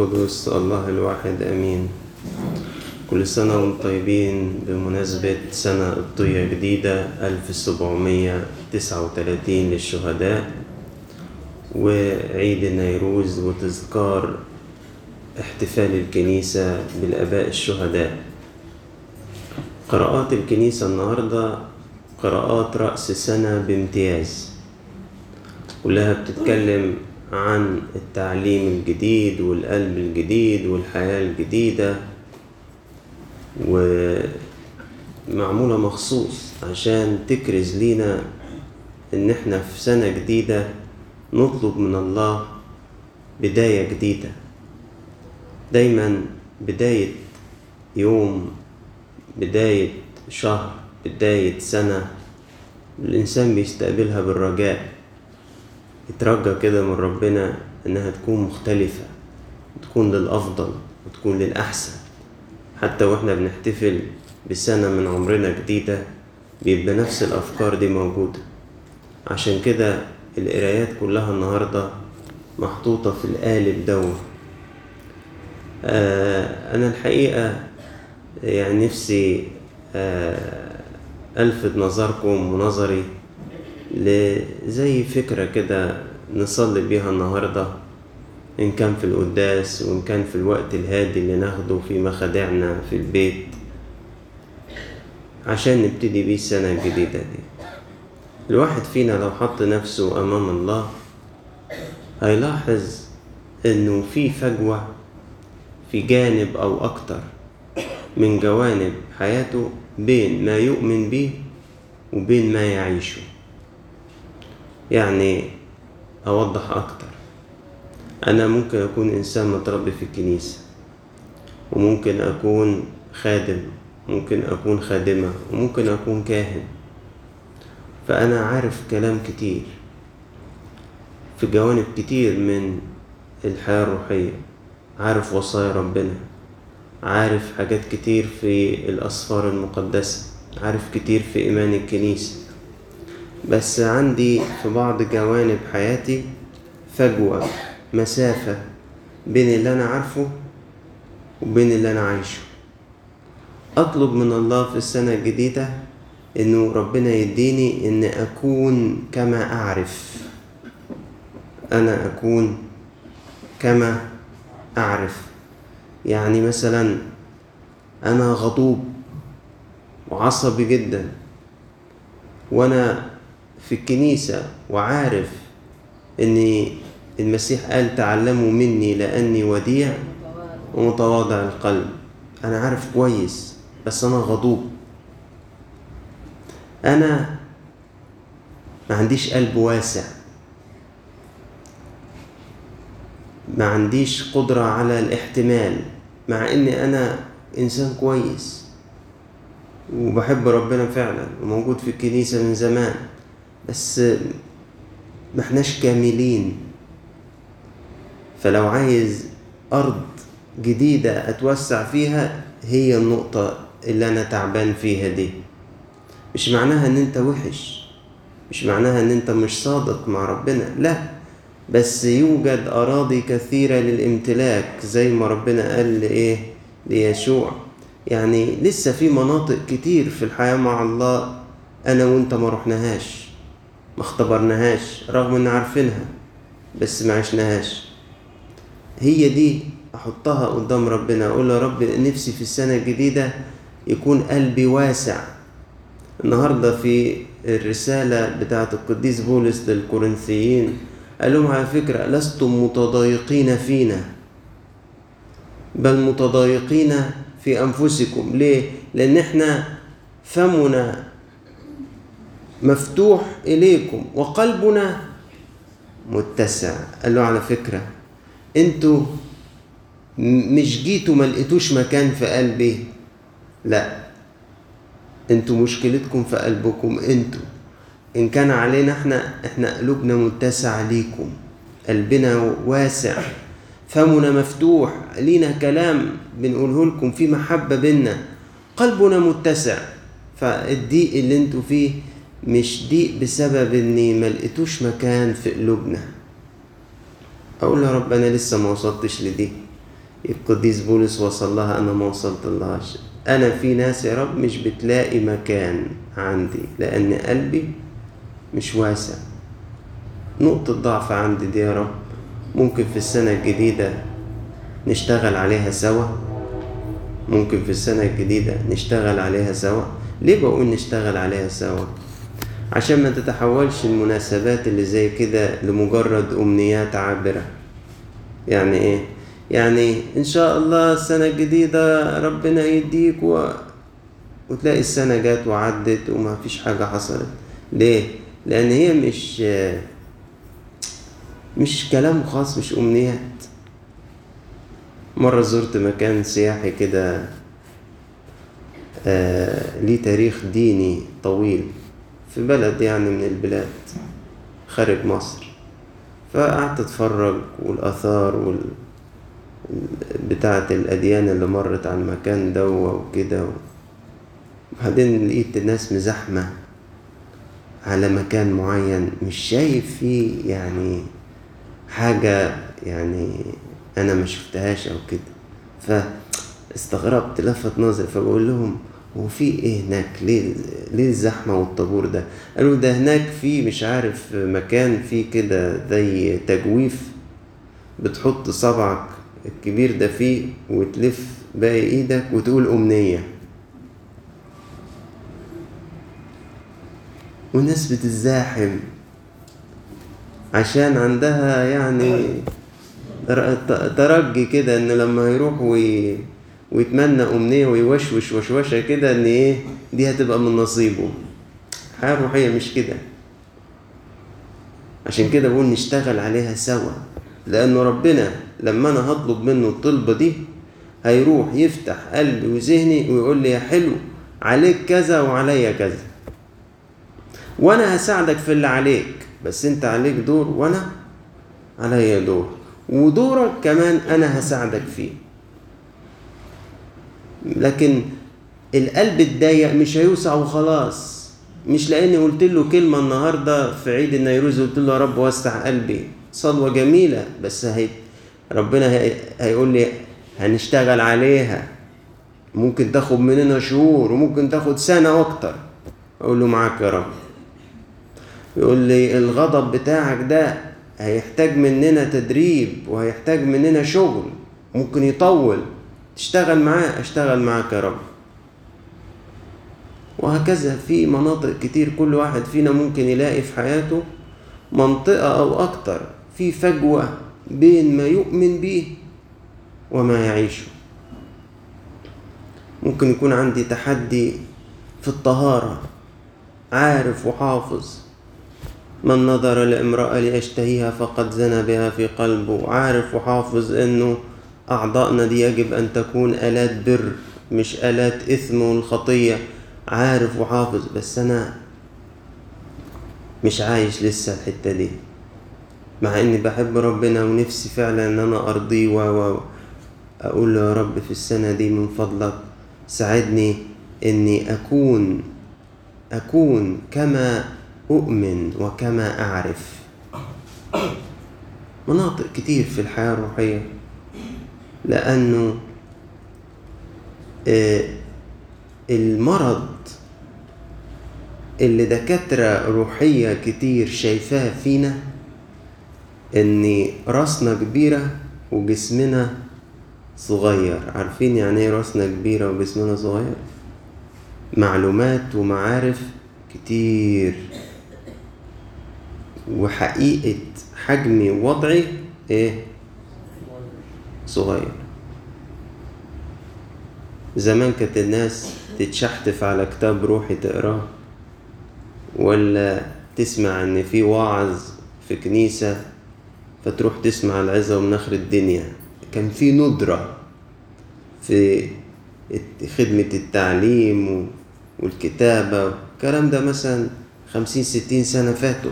القدس الله الواحد أمين. كل سنة وأنتم طيبين. بمناسبة سنة قبطية جديدة 1739 للشهداء. وعيد النيروز وتذكار احتفال الكنيسة بالآباء الشهداء. قراءات الكنيسة النهاردة قراءات رأس سنة بامتياز. كلها بتتكلم عن التعليم الجديد والقلب الجديد والحياة الجديدة ومعمولة مخصوص عشان تكرز لينا إن إحنا في سنة جديدة نطلب من الله بداية جديدة. دايما بداية يوم بداية شهر بداية سنة الإنسان بيستقبلها بالرجاء. يترجى كده من ربنا إنها تكون مختلفة تكون للأفضل وتكون للأحسن. حتى وإحنا بنحتفل بسنة من عمرنا جديدة بيبقى نفس الأفكار دي موجودة. عشان كده القرايات كلها النهاردة محطوطة في القالب دور آه أنا الحقيقة يعني نفسي آه ألفت نظركم ونظري لزي فكرة كده نصلي بيها النهاردة إن كان في القداس وإن كان في الوقت الهادي اللي ناخده في مخادعنا في البيت عشان نبتدي بيه السنة الجديدة دي. الواحد فينا لو حط نفسه أمام الله هيلاحظ إنه في فجوة في جانب أو أكتر من جوانب حياته بين ما يؤمن به وبين ما يعيشه. يعني أوضح أكتر. أنا ممكن أكون إنسان متربي في الكنيسة وممكن أكون خادم ممكن أكون خادمة وممكن أكون كاهن. فأنا عارف كلام كتير في جوانب كتير من الحياة الروحية. عارف وصايا ربنا عارف حاجات كتير في الأسفار المقدسة عارف كتير في إيمان الكنيسة. بس عندي في بعض جوانب حياتي فجوة مسافة بين اللي أنا عارفه وبين اللي أنا عايشه. أطلب من الله في السنة الجديدة إنه ربنا يديني إن أكون كما أعرف. أنا أكون كما أعرف. يعني مثلا أنا غضوب وعصبي جدا وأنا في الكنيسة وعارف إن المسيح قال تعلموا مني لأني وديع ومتواضع القلب. أنا عارف كويس بس أنا غضوب. أنا ما عنديش قلب واسع. ما عنديش قدرة على الاحتمال مع إني أنا إنسان كويس. وبحب ربنا فعلا وموجود في الكنيسة من زمان. بس ما احناش كاملين. فلو عايز أرض جديدة أتوسع فيها هي النقطة اللي أنا تعبان فيها دي. مش معناها إن أنت وحش مش معناها إن أنت مش صادق مع ربنا لا. بس يوجد أراضي كثيرة للامتلاك زي ما ربنا قال لإيه؟ ليشوع. يعني لسه في مناطق كتير في الحياة مع الله أنا وأنت ما رحناهاش. ما اختبرناهاش رغم إن عارفينها بس ما عشناهاش. هي دي أحطها قدام ربنا أقول له يا رب نفسي في السنة الجديدة يكون قلبي واسع. النهاردة في الرسالة بتاعة القديس بولس للكورنثيين قال لهم على فكرة لستم متضايقين فينا. بل متضايقين في أنفسكم. ليه؟ لأن إحنا فمنا مفتوح إليكم وقلبنا متسع. قال له على فكرة أنتوا مش جيتوا ما لقيتوش مكان في قلبي. لا أنتوا مشكلتكم في قلبكم أنتوا. إن كان علينا إحنا إحنا قلوبنا متسع ليكم. قلبنا واسع فمنا مفتوح. لينا كلام بنقوله لكم في محبة بينا. قلبنا متسع. فالضيق اللي أنتوا فيه مش ضيق بسبب إني ما لقيتوش مكان في قلوبنا. أقول يا رب أنا لسه ما وصلتش لدي. القديس بولس وصل لها أنا ما وصلت لهاش أنا في ناس يا رب مش بتلاقي مكان عندي لأن قلبي مش واسع. نقطة ضعف عندي دي يا رب ممكن في السنة الجديدة نشتغل عليها سوا؟ ممكن في السنة الجديدة نشتغل عليها سوا؟ ليه بقول نشتغل عليها سوا؟ عشان ما تتحولش المناسبات اللي زي كده لمجرد أمنيات عابرة يعني إيه؟ يعني إن شاء الله السنة الجديدة ربنا يديك و... وتلاقي السنة جت وعدت وما فيش حاجة حصلت ليه؟ لأن هي مش مش كلام خاص مش أمنيات مرة زرت مكان سياحي كده آه ليه تاريخ ديني طويل في بلد يعني من البلاد خارج مصر. فقعدت أتفرج والآثار وال بتاعة الأديان اللي مرت على المكان ده وكده وبعدين لقيت الناس مزحمة على مكان معين مش شايف فيه يعني حاجة يعني أنا ما شفتهاش أو كده. فاستغربت لفت نظري فبقول لهم هو في إيه هناك؟ ليه ليه الزحمة والطابور ده؟ قالوا ده هناك في مش عارف مكان فيه كده زي تجويف بتحط صبعك الكبير ده فيه وتلف باقي إيدك وتقول أمنية. والناس بتتزاحم عشان عندها يعني ترجي كده إن لما يروح وي... ويتمنى أمنية ويوشوش وشوشة كده إن إيه دي هتبقى من نصيبه. الحياة الروحيه مش كده. عشان كده بقول نشتغل عليها سوا. لأنه ربنا لما أنا هطلب منه الطلبة دي هيروح يفتح قلبي وذهني ويقول لي يا حلو عليك كذا وعليا كذا. وأنا هساعدك في اللي عليك بس أنت عليك دور وأنا عليا دور. ودورك كمان أنا هساعدك فيه. لكن القلب الضيق مش هيوسع وخلاص. مش لأني قلت له كلمة النهارده في عيد النيروز قلت له يا رب وسع قلبي. صلوة جميلة بس هي ربنا هي هيقول لي هنشتغل عليها. ممكن تاخد مننا شهور وممكن تاخد سنة أكتر. أقول له معاك يا رب. يقول لي الغضب بتاعك ده هيحتاج مننا تدريب وهيحتاج مننا شغل. ممكن يطول. تشتغل معاه اشتغل معاك يا رب وهكذا في مناطق كتير كل واحد فينا ممكن يلاقي في حياته منطقة أو أكتر في فجوة بين ما يؤمن به وما يعيشه. ممكن يكون عندي تحدي في الطهارة عارف وحافظ. من نظر لامرأة ليشتهيها فقد زنى بها في قلبه عارف وحافظ إنه اعضائنا دي يجب أن تكون آلات بر مش آلات إثم والخطية عارف وحافظ بس أنا مش عايش لسه الحتة دي. مع إني بحب ربنا ونفسي فعلا إن أنا أرضيه و. أقول له يا رب في السنة دي من فضلك ساعدني إني أكون أكون كما أؤمن وكما أعرف. مناطق كتير في الحياة الروحية. لأنه المرض اللي دكاترة روحية كتير شايفاها فينا إن راسنا كبيرة وجسمنا صغير. عارفين يعني إيه راسنا كبيرة وجسمنا صغير؟ معلومات ومعارف كتير. وحقيقة حجمي ووضعي إيه؟ صغير. زمان كانت الناس تتشحتف على كتاب روحي تقراه ولا تسمع إن في واعظ في كنيسة فتروح تسمع العظة من آخر الدنيا. كان في ندرة في خدمة التعليم والكتابة الكلام ده مثلا خمسين ستين سنة فاتوا.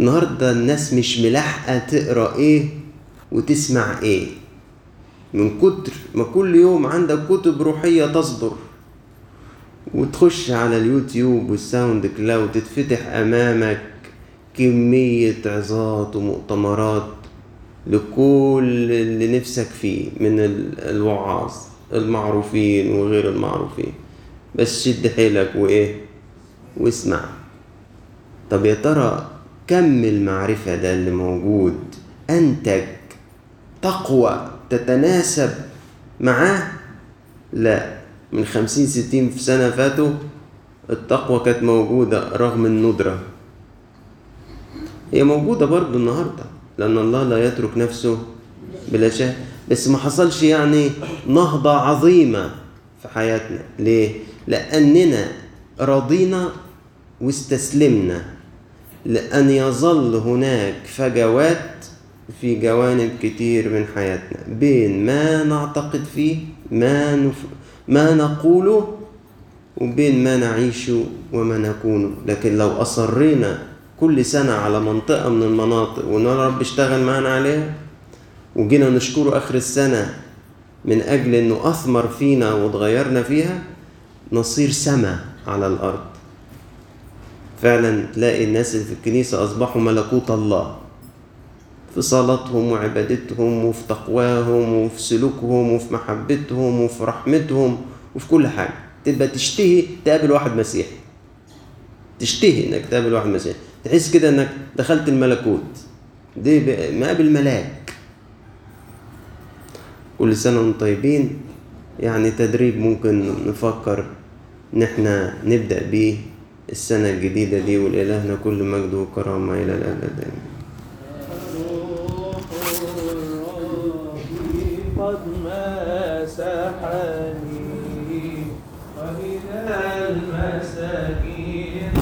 النهاردة الناس مش ملاحقة تقرأ إيه وتسمع إيه. من كتر ما كل يوم عندك كتب روحية تصدر وتخش على اليوتيوب وال SoundCloud تتفتح أمامك كمية عظات ومؤتمرات لكل اللي نفسك فيه من الوعاظ المعروفين وغير المعروفين. بس شد حيلك وإيه؟ واسمع. طب يا ترى كم المعرفة ده اللي موجود؟ أنتج تقوى. تتناسب معاه؟ لا. من خمسين ستين في سنة فاتوا التقوى كانت موجودة رغم الندرة. هي موجودة برضو النهاردة لأن الله لا يترك نفسه بلا شيء. بس ما حصلش يعني نهضة عظيمة في حياتنا. ليه؟ لأننا رضينا واستسلمنا. لأن يظل هناك فجوات في جوانب كتير من حياتنا. بين ما نعتقد فيه ما نف... ما نقوله وبين ما نعيش وما نكونه لكن لو أصرينا كل سنة على منطقة من المناطق وإن رب اشتغل معنا عليها وجينا نشكره آخر السنة من أجل إنه أثمر فينا وتغيرنا فيها نصير سما على الأرض. فعلا تلاقي الناس اللي في الكنيسة أصبحوا ملكوت الله. في صلاتهم وعبادتهم وفي تقواهم وفي سلوكهم وفي محبتهم وفي رحمتهم وفي كل حاجة. تبقى تشتهي تقابل واحد مسيحي. تشتهي إنك تقابل واحد مسيحي. تحس كده إنك دخلت الملكوت. دي مقابل ملاك. كل سنة وأنتم طيبين يعني تدريب ممكن نفكر إن إحنا نبدأ بيه السنة الجديدة دي ولإلهنا كل مجد وكرامة إلى الأبد. قد مسحني وإلى المساكين.